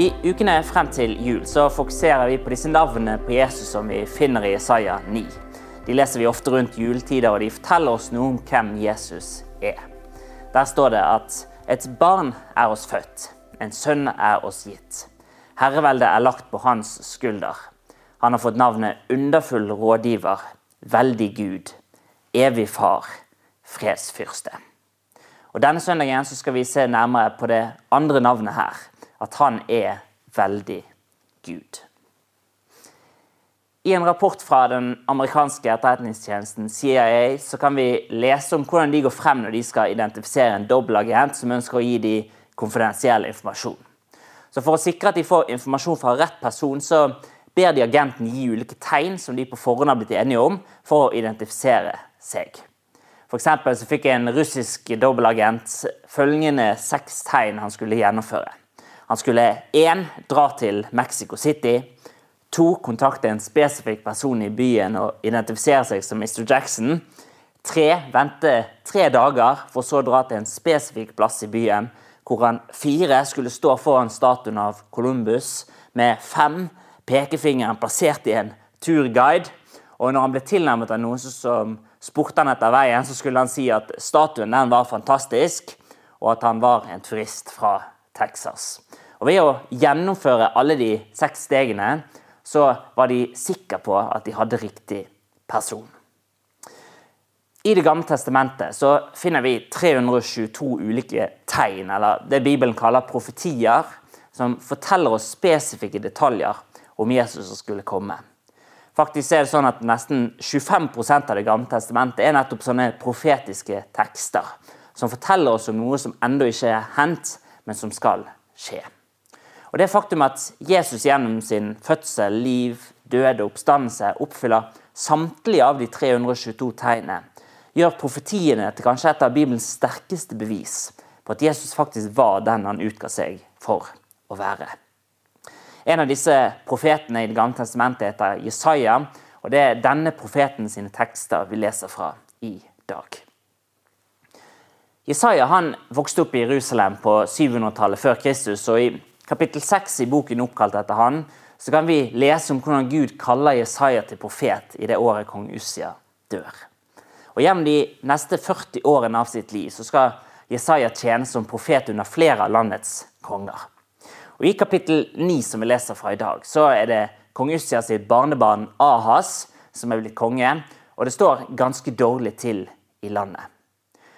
I ukene frem til jul så fokuserer vi på disse navnene på Jesus som vi finner i Isaiah 9. De leser vi ofte rundt juletider, og de forteller oss noe om hvem Jesus er. Der står det at et barn er oss født, en sønn er oss gitt. Herreveldet er lagt på hans skulder. Han har fått navnet Underfull rådgiver, Veldig Gud, Evig far, Fredsfyrste. Og Denne søndagen så skal vi se nærmere på det andre navnet her. At han er veldig Gud. I en rapport fra den amerikanske etterretningstjenesten CIA så kan vi lese om hvordan de går frem når de skal identifisere en dobbeltagent som ønsker å gi dem konfidensiell informasjon. Så For å sikre at de får informasjon fra rett person, så ber de agenten gi ulike tegn som de på forhånd har blitt enige om, for å identifisere seg. For så fikk en russisk dobbeltagent følgende seks tegn han skulle gjennomføre. Han skulle 1. dra til Mexico City. 2. kontakte en spesifikk person i byen og identifisere seg som Mr. Jackson. 3. vente tre dager, for så å dra til en spesifikk plass i byen. Hvor han 4. skulle stå foran statuen av Columbus med 5. pekefingeren plassert i en turguide. Og når han ble tilnærmet av noen som spurte han etter veien, så skulle han si at statuen den var fantastisk, og at han var en turist fra Texas. Og Ved å gjennomføre alle de seks stegene så var de sikre på at de hadde riktig person. I Det gamle testamentet så finner vi 322 ulike tegn, eller det Bibelen kaller profetier, som forteller oss spesifikke detaljer om Jesus som skulle komme. Faktisk er det sånn at Nesten 25 av Det gamle testamentet er nettopp sånne profetiske tekster som forteller oss om noe som ennå ikke er hendt, men som skal skje. Og Det faktum at Jesus gjennom sin fødsel, liv, døde og oppstandelse oppfyller samtlige av de 322 tegnene, gjør profetiene til kanskje et av Bibelens sterkeste bevis på at Jesus faktisk var den han utga seg for å være. En av disse profetene i Det gamle testamentet heter Jesaja. og Det er denne profeten sine tekster vi leser fra i dag. Jesaja han vokste opp i Jerusalem på 700-tallet før Kristus. og I kapittel 6 i boken oppkalt etter han, så kan vi lese om hvordan Gud kaller Jesaja til profet i det året kong Ussia dør. Og Gjennom de neste 40 årene av sitt liv så skal Jesaja tjene som profet under flere av landets konger. Og I kapittel 9 som vi leser fra i dag, så er det kong Ussia sitt barnebarn Ahas som er blitt konge. Og det står ganske dårlig til i landet.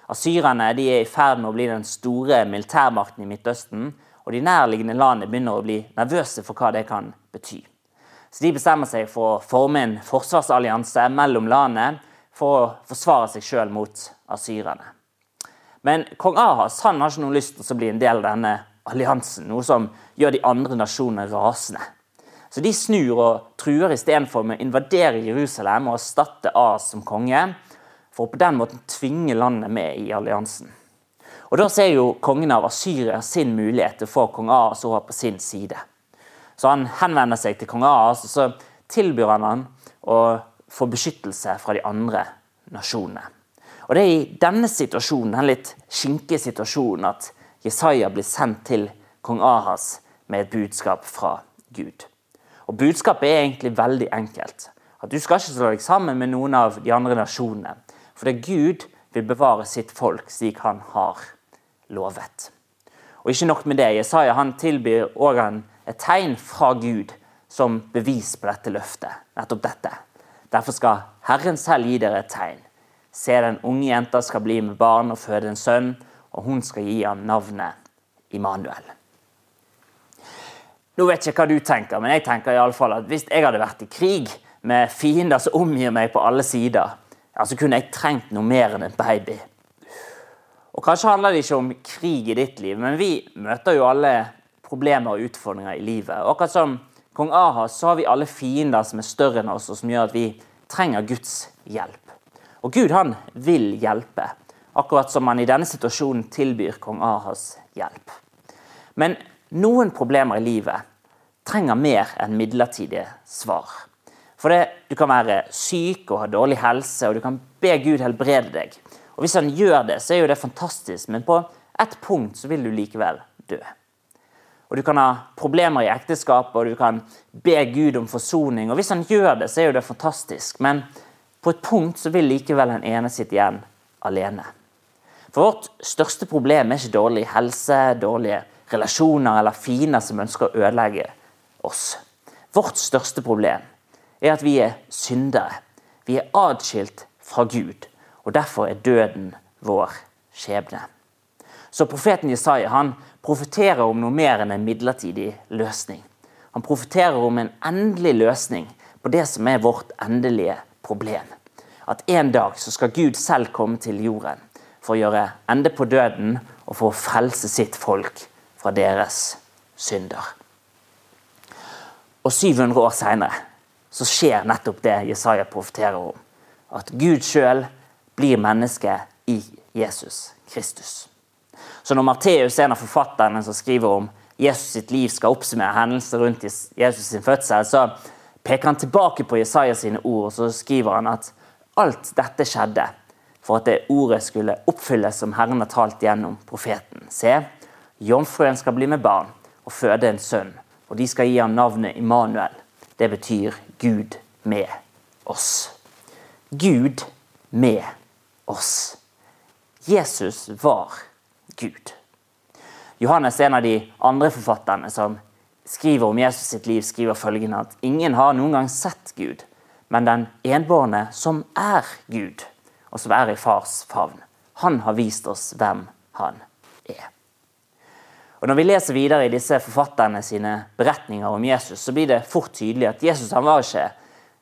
Asyrerne er i ferd med å bli den store militærmakten i Midtøsten. Og de nærliggende landene begynner å bli nervøse for hva det kan bety. Så de bestemmer seg for å forme en forsvarsallianse mellom landene for å forsvare seg sjøl mot asyrerne. Men kong Ahas han har ikke noen lyst til å bli en del av denne alliansen, noe som gjør de andre nasjonene rasende. Så De snur og truer istedenfor med å invadere Jerusalem og erstatte Ahas som konge, for på den måten tvinge landet med i alliansen. Og Da ser jo kongen av Asyria sin mulighet til å få kong As over på sin side. Så Han henvender seg til kong Ahas, og så tilbyr han han å få beskyttelse fra de andre nasjonene. Og Det er i denne situasjonen, den litt skinkige situasjonen at Jesaja blir sendt til kong Ahas med et budskap fra Gud. Og Budskapet er egentlig veldig enkelt. At Du skal ikke slå deg sammen med noen av de andre nasjonene. For det er Gud vil bevare sitt folk slik han har lovet. Og ikke nok med det, Jesaja han tilbyr også et tegn fra Gud som bevis på dette løftet. Nettopp dette. Derfor skal Herren selv gi dere et tegn. Se, den unge jenta skal bli med barn og føde en sønn og hun skal gi ham navnet Immanuel. Nå vet jeg ikke hva du tenker, men jeg tenker i alle fall at hvis jeg hadde vært i krig med fiender som omgir meg på alle sider, ja, så kunne jeg trengt noe mer enn en baby. Og Kanskje handler det ikke om krig i ditt liv, men vi møter jo alle problemer og utfordringer i livet. Og akkurat som kong Ahas så har vi alle fiender som er større enn oss, og som gjør at vi trenger Guds hjelp. Og Gud han vil hjelpe. Akkurat som han i denne situasjonen tilbyr kong Ahas hjelp. Men noen problemer i livet trenger mer enn midlertidige svar. For det, Du kan være syk og ha dårlig helse, og du kan be Gud helbrede deg. Og Hvis han gjør det, så er jo det fantastisk, men på ett punkt så vil du likevel dø. og du kan ha problemer i ekteskapet, og du kan be Gud om forsoning. Og hvis han gjør det, så er jo det fantastisk. Men på et punkt så vil likevel den ene sitte igjen alene. For vårt største problem er ikke dårlig helse, dårlige relasjoner eller fiender som ønsker å ødelegge oss. Vårt største problem er at vi er syndere. Vi er atskilt fra Gud, og derfor er døden vår skjebne. Så profeten Jesaja han profeterer om noe mer enn en midlertidig løsning. Han profeterer om en endelig løsning på det som er vårt endelige problem. At en dag så skal Gud selv komme til jorden for å gjøre ende på døden og for å frelse sitt folk fra deres synder. Og 700 år seinere så skjer nettopp det Jesaja profeterer om. At Gud sjøl blir menneske i Jesus Kristus. Så når Matteus, en av forfatterne som skriver om Jesus sitt liv, skal oppsummere hendelser rundt Jesus sin fødsel, så peker han tilbake på Jesaja sine ord og så skriver han at alt dette skjedde for at det ordet skulle oppfylles som Herren har talt gjennom profeten. Se, jomfruen skal bli med barn og føde en sønn, og de skal gi ham navnet Immanuel. Det betyr Gud med oss. Gud med oss. Jesus var Gud. Johannes, en av de andre forfatterne som skriver om Jesus sitt liv, skriver følgende at ingen har noen gang sett Gud, men den enbårne som er Gud, og som er i fars favn. Han har vist oss hvem han er. Og Når vi leser videre i disse forfatterne sine beretninger om Jesus, så blir det fort tydelig at Jesus han var ikke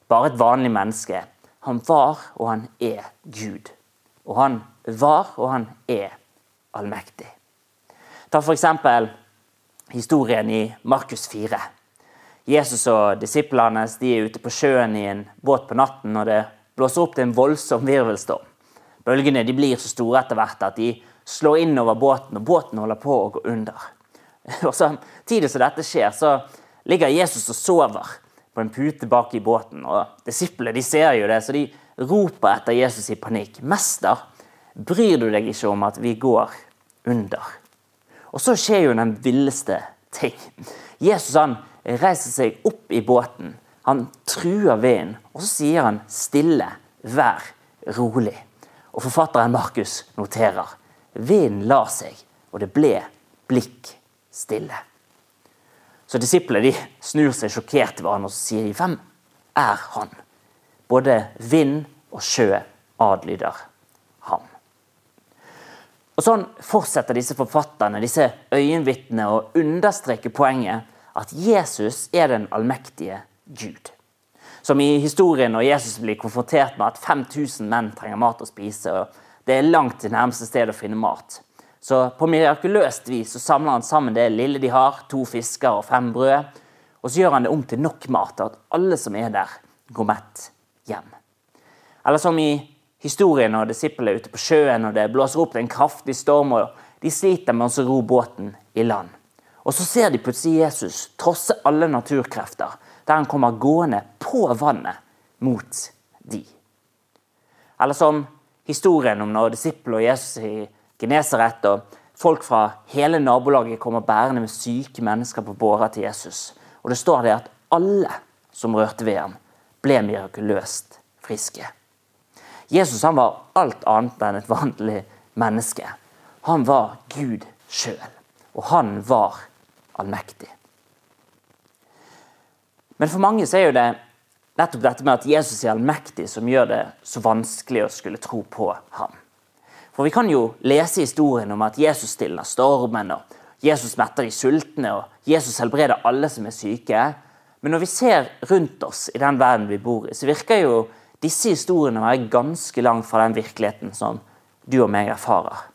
bare et vanlig menneske. Han var og han er Gud. Og han var og han er allmektig. Ta f.eks. historien i Markus 4. Jesus og disiplene de er ute på sjøen i en båt på natten, og det blåser opp til en voldsom virvelstorm. Bølgene de blir så store etter hvert at de slår inn over båten, og båten holder på å gå under. Og Samtidig som dette skjer, så ligger Jesus og sover på en pute bak i båten. og Disiplene de ser jo det, så de roper etter Jesus i panikk. 'Mester, bryr du deg ikke om at vi går under?' Og så skjer jo den villeste ting. Jesus han reiser seg opp i båten. Han truer vinden, og så sier han stille, vær rolig. Og forfatteren Markus noterer vinden la seg, og det ble blikk stille. Så disiplene de snur seg sjokkert til hverandre og sier de, hvem er han? Både vind og sjø adlyder ham. Og Sånn fortsetter disse forfatterne, disse øyenvitnene, å understreke poenget at Jesus er den allmektige Gud. Som i historien når Jesus blir konfrontert med at 5000 menn trenger mat å spise. og Det er langt til nærmeste sted å finne mat. Så på mirakuløst vis så samler han sammen det lille de har, to fisker og fem brød. Og så gjør han det om til nok mat til at alle som er der, går mett hjem. Eller som i historien når disiplene er ute på sjøen og det blåser opp en kraftig storm. og De sliter med å ro båten i land. Og så ser de plutselig Jesus trosse alle naturkrefter, der han kommer gående på vannet mot de. Eller som historien om når disiplene og Jesus i Genesaret og folk fra hele nabolaget kommer bærende med syke mennesker på båra til Jesus. Og det står det at alle som rørte ved ham, ble mirakuløst friske. Jesus han var alt annet enn et vanlig menneske. Han var Gud sjøl, og han var allmektig. Men for mange så er jo det nettopp dette med at Jesus er allmektig som gjør det så vanskelig å skulle tro på ham. For vi kan jo lese historien om at Jesus stiller stormen, og Jesus metter de sultne, og Jesus helbreder alle som er syke. Men når vi ser rundt oss i den verden vi bor i, så virker jo disse historiene å være ganske langt fra den virkeligheten som du og meg erfarer.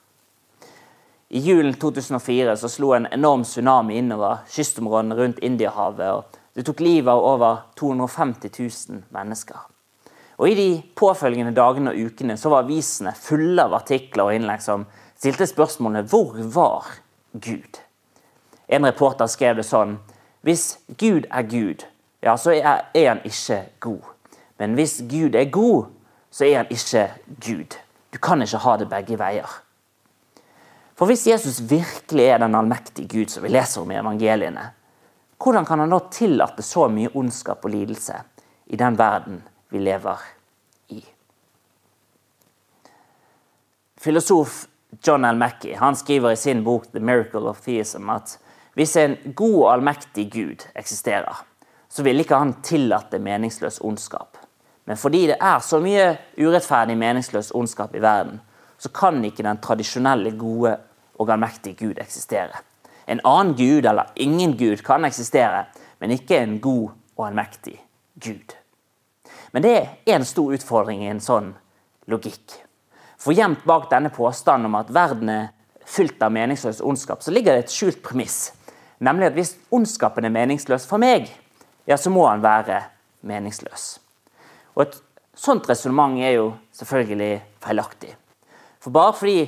I julen 2004 så slo en enorm tsunami innover kystområdene rundt Indiahavet. og Det tok livet av over 250 000 mennesker. Og I de påfølgende dagene og ukene så var avisene fulle av artikler og innlegg som stilte spørsmålet hvor var Gud? En reporter skrev det sånn Hvis Gud er Gud, ja, så er han ikke god. Men hvis Gud er god, så er han ikke Gud. Du kan ikke ha det begge veier. For hvis Jesus virkelig er den allmektige Gud som vi leser om i evangeliene, hvordan kan han da tillate så mye ondskap og lidelse i den verden vi lever i? Filosof John L. Mackey han skriver i sin bok 'The Miracle of Theism' at hvis en god og allmektig Gud eksisterer, så vil ikke han tillate meningsløs ondskap. Men fordi det er så mye urettferdig meningsløs ondskap i verden, så kan ikke den tradisjonelle gode og allmektige Gud eksistere. En annen gud eller ingen gud kan eksistere, men ikke en god og allmektig Gud. Men det er en stor utfordring i en sånn logikk. For gjemt bak denne påstanden om at verden er fylt av meningsløs ondskap, så ligger det et skjult premiss. Nemlig at hvis ondskapen er meningsløs for meg, ja, så må han være meningsløs. Og Et sånt resonnement er jo selvfølgelig feilaktig. For bare fordi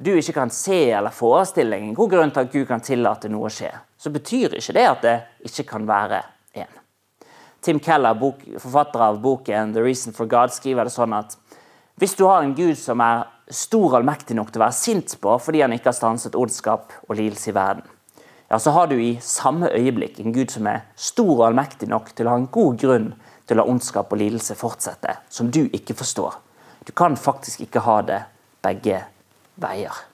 du ikke kan se eller forestille en god grunn til at Gud kan tillate noe å skje, så betyr ikke det at det ikke kan være en. Tim Keller, bok, forfatter av boken 'The Reason for God', skriver det sånn at hvis du har en Gud som er stor allmektig nok til å være sint på fordi han ikke har stanset ondskap og lidelse i verden, ja, så har du i samme øyeblikk en Gud som er stor og allmektig nok til å ha en god grunn til å la ondskap og lidelse fortsette, som du ikke forstår. Du kan faktisk ikke ha det begge veier.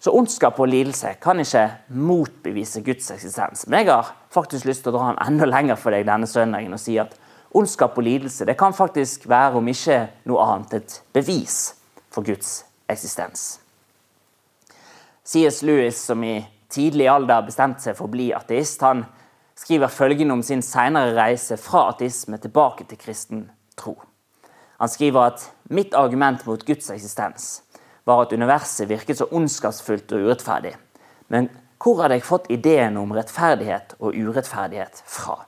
Så ondskap og lidelse kan ikke motbevise Guds eksistens. Men jeg har faktisk lyst til å dra den enda lenger for deg denne søndagen og si at ondskap og lidelse det kan faktisk være, om ikke noe annet, et bevis for Guds eksistens. C.S. Lewis, som i tidlig alder bestemte seg for å bli ateist, han skriver følgende om sin senere reise fra ateisme tilbake til kristen tro. Han skriver at 'mitt argument mot Guds eksistens' var at universet virket så ondskapsfullt og urettferdig. Men hvor hadde jeg fått ideen om rettferdighet og urettferdighet fra?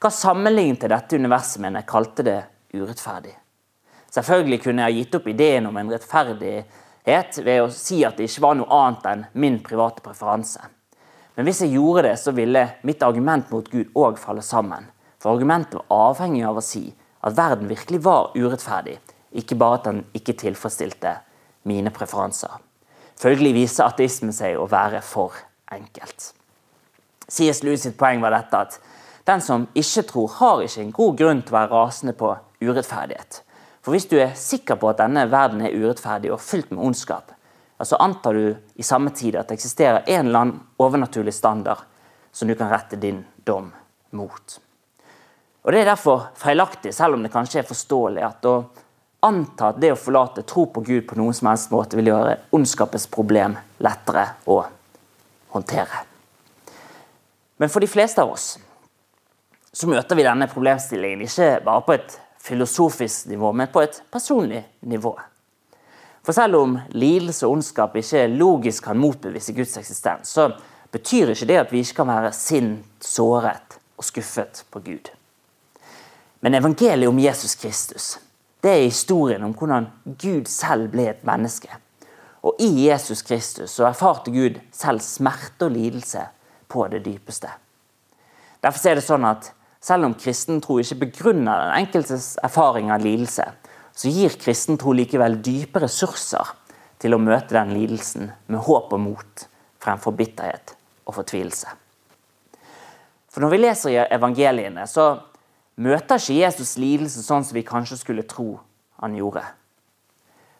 Hva sammenlignet dette universet med når jeg kalte det urettferdig? Selvfølgelig kunne jeg gitt opp ideen om en rettferdighet ved å si at det ikke var noe annet enn min private preferanse. Men hvis jeg gjorde det, så ville mitt argument mot Gud òg falle sammen. For argumentet var avhengig av å si at verden virkelig var urettferdig, ikke bare at den ikke tilfredsstilte mine preferanser. Følgelig viser ateismen seg å være for enkelt. C.S. Lewis sitt poeng var dette at den som ikke tror, har ikke en god grunn til å være rasende på urettferdighet. For hvis du er sikker på at denne verden er urettferdig og fylt med ondskap, så antar du i samme tid at det eksisterer en eller annen overnaturlig standard som du kan rette din dom mot. Og Det er derfor feilaktig, selv om det kanskje er forståelig, at å anta at det å forlate tro på Gud på noen som helst måte vil gjøre ondskapens problem lettere å håndtere. Men for de fleste av oss så møter vi denne problemstillingen ikke bare på et filosofisk nivå, men på et personlig nivå. For selv om lidelse og ondskap ikke logisk kan motbevise Guds eksistens, så betyr ikke det at vi ikke kan være sint, såret og skuffet på Gud. Men evangeliet om Jesus Kristus det er historien om hvordan Gud selv ble et menneske. Og i Jesus Kristus så erfarte Gud selv smerte og lidelse på det dypeste. Derfor er det sånn at selv om kristen tro ikke begrunner den enkeltes erfaring av lidelse, så gir kristen tro likevel dype ressurser til å møte den lidelsen med håp og mot fremfor bitterhet og fortvilelse. For Når vi leser i evangeliene, så møter ikke Jesus lidelse sånn som vi kanskje skulle tro han gjorde.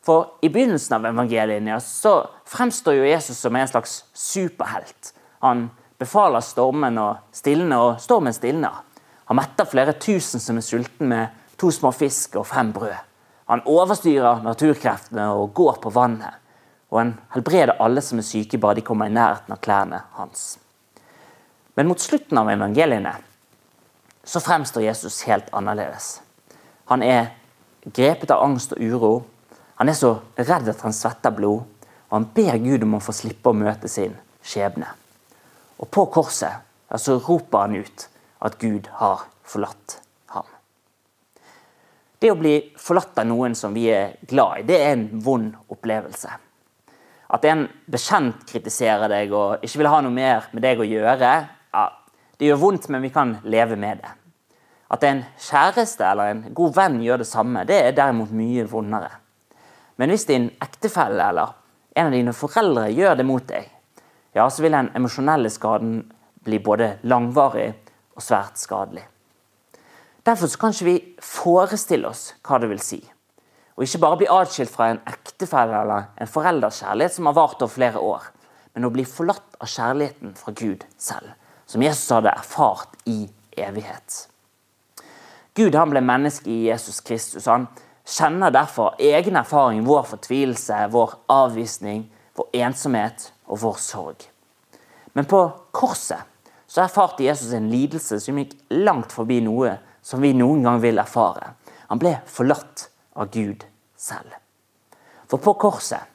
For I begynnelsen av evangeliet så fremstår jo Jesus som en slags superhelt. Han befaler stormen å stilne, og stormen stilner. Han metter flere tusen som er sulten med to små fisk og fem brød. Han overstyrer naturkreftene og går på vannet. Og han helbreder alle som er syke, bare de kommer i nærheten av klærne hans. Men mot slutten av evangeliene så fremstår Jesus helt annerledes. Han er grepet av angst og uro. Han er så redd at han svetter blod, og han ber Gud om å få slippe å møte sin skjebne. Og på korset så roper han ut at Gud har forlatt ham. Det å bli forlatt av noen som vi er glad i, det er en vond opplevelse. At en bekjent kritiserer deg og ikke vil ha noe mer med deg å gjøre, det gjør vondt, men vi kan leve med det. At en kjæreste eller en god venn gjør det samme, det er derimot mye vondere. Men hvis din ektefelle eller en av dine foreldre gjør det mot deg, ja, så vil den emosjonelle skaden bli både langvarig og svært skadelig. Derfor kan ikke vi forestille oss hva det vil si. Og ikke bare bli atskilt fra en ektefelle eller en forelders kjærlighet som har vart over flere år, men å bli forlatt av kjærligheten fra Gud selv, som Jesus hadde erfart i evighet. Gud han ble menneske i Jesus Kristus. Han kjenner derfor egen erfaring, vår fortvilelse, vår avvisning, vår ensomhet og vår sorg. Men på korset så erfarte Jesus en lidelse som gikk langt forbi noe som vi noen gang vil erfare. Han ble forlatt av Gud selv. For på korset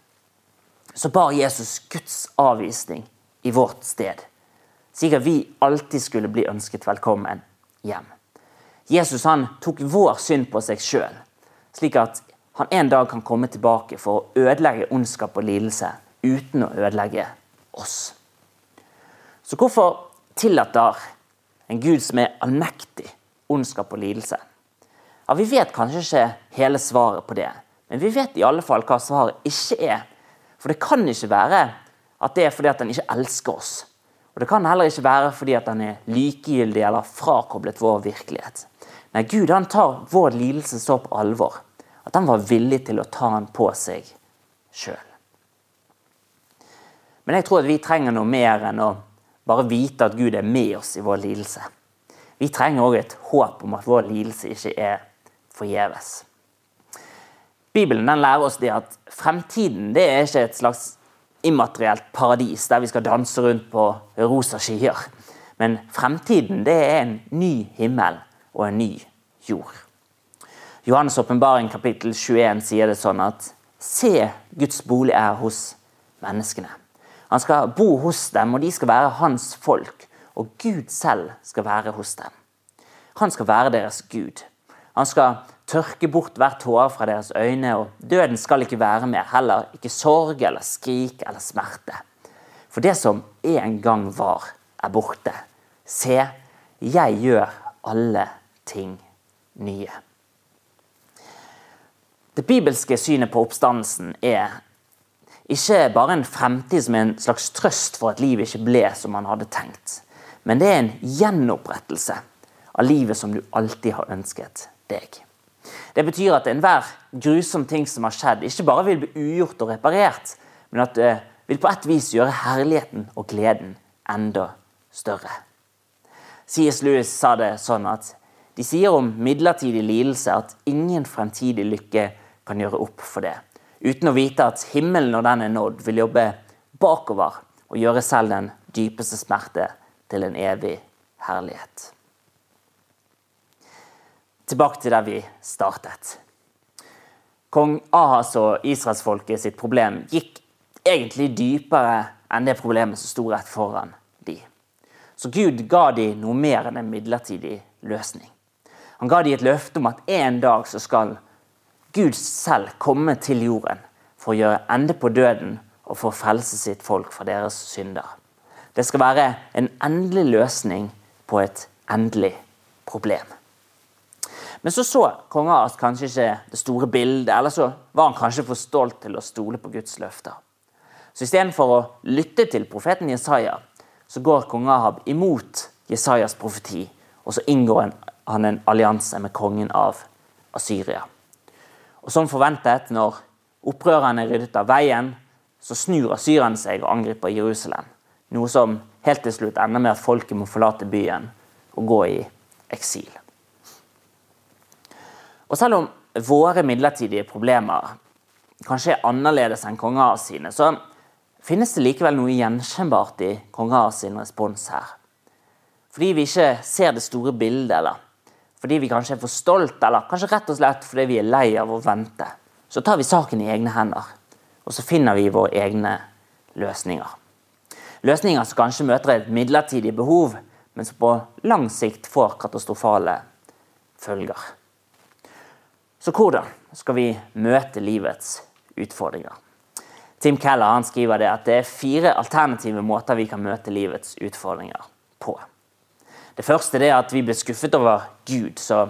så bar Jesus Guds avvisning i vårt sted, slik at vi alltid skulle bli ønsket velkommen hjem. Jesus han tok vår synd på seg sjøl slik at han en dag kan komme tilbake for å ødelegge ondskap og lidelse uten å ødelegge oss. Så hvorfor tillater en Gud som er allmektig, ondskap og lidelse? Ja, Vi vet kanskje ikke hele svaret på det, men vi vet i alle fall hva svaret ikke er. For det kan ikke være at det er fordi at han ikke elsker oss. Og det kan heller ikke være fordi at han er likegyldig eller frakoblet vår virkelighet. Nei, Gud han tar vår lidelse så på alvor at han var villig til å ta den på seg sjøl. Men jeg tror at vi trenger noe mer enn å bare vite at Gud er med oss i vår lidelse. Vi trenger òg et håp om at vår lidelse ikke er forgjeves. Bibelen den lærer oss det at fremtiden det er ikke et slags immaterielt paradis der vi skal danse rundt på rosa skyer. Men fremtiden det er en ny himmel og en ny jord. Johannes' åpenbaring kapittel 21 sier det sånn at Se, Guds bolig er hos menneskene. Han skal bo hos dem, og de skal være hans folk. Og Gud selv skal være hos dem. Han skal være deres Gud. Han skal tørke bort hvert hår fra deres øyne, og døden skal ikke være mer. Heller ikke sorg eller skrik eller smerte. For det som en gang var, er borte. Se, jeg gjør alle ting nye. Det bibelske synet på oppstandelsen er ikke bare en fremtid som er en slags trøst for at livet ikke ble som man hadde tenkt, men det er en gjenopprettelse av livet som du alltid har ønsket deg. Det betyr at enhver grusom ting som har skjedd, ikke bare vil bli ugjort og reparert, men at det vil på et vis gjøre herligheten og gleden enda større. C.S. Lewis sa det sånn at de sier om midlertidig lidelse at ingen fremtidig lykke kan gjøre opp for det. Uten å vite at himmelen, når den er nådd, vil jobbe bakover og gjøre selv den dypeste smerte til en evig herlighet. Tilbake til der vi startet. Kong Ahas og israelsfolket sitt problem gikk egentlig dypere enn det problemet som sto rett foran de. Så Gud ga de noe mer enn en midlertidig løsning. Han ga de et løfte om at en dag så skal Gud selv komme til jorden for å gjøre ende på døden og for å frelse sitt folk fra deres synder. Det skal være en endelig løsning på et endelig problem. Men så så kong at kanskje ikke det store bildet, eller så var han kanskje for stolt til å stole på Guds løfter. Så istedenfor å lytte til profeten Jesaja, så går kong Ahab imot Jesajas profeti, og så inngår han en allianse med kongen av Asyria. Og som forventet, når opprørerne er ryddet av veien, så snur asyrerne seg og angriper Jerusalem. Noe som helt til slutt ender med at folket må forlate byen og gå i eksil. Og selv om våre midlertidige problemer kanskje er annerledes enn konger sine, så finnes det likevel noe gjenkjennbart i konger sin respons her. Fordi vi ikke ser det store bildet, eller fordi vi kanskje er for stolt, eller kanskje rett og slett fordi vi er lei av å vente, så tar vi saken i egne hender. Og så finner vi våre egne løsninger. Løsninger som kanskje møter et midlertidig behov, men som på lang sikt får katastrofale følger. Så hvordan skal vi møte livets utfordringer? Tim Keller skriver det at det er fire alternative måter vi kan møte livets utfordringer på. Det første er at vi blir skuffet over Gud, så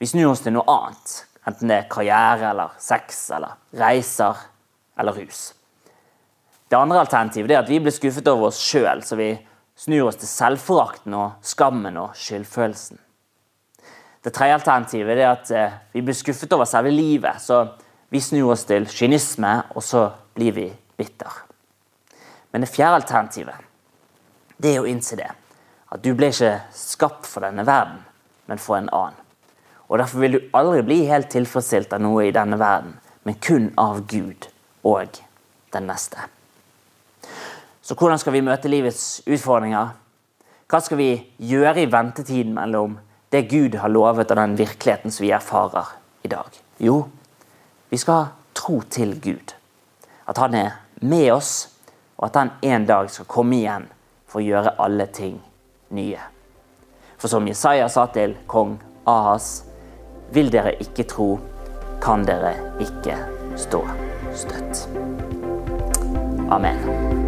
vi snur oss til noe annet. Enten det er karriere eller sex eller reiser eller rus. Det andre alternativet er at vi blir skuffet over oss sjøl, så vi snur oss til selvforakten og skammen og skyldfølelsen. Det tredje alternativet er at eh, vi blir skuffet over selve livet, så vi snur oss til kynisme, og så blir vi bitter. Men det fjerde alternativet det er å innse det. At du ble ikke skapt for denne verden, men for en annen. Og Derfor vil du aldri bli helt tilfredsstilt av noe i denne verden, men kun av Gud og den neste. Så hvordan skal vi møte livets utfordringer? Hva skal vi gjøre i ventetiden mellom det Gud har lovet og den virkeligheten som vi erfarer i dag? Jo, vi skal tro til Gud. At han er med oss, og at han en dag skal komme igjen for å gjøre alle ting nye. For som Jesaja sa til kong Ahas, vil dere ikke tro, kan dere ikke stå støtt. Amen.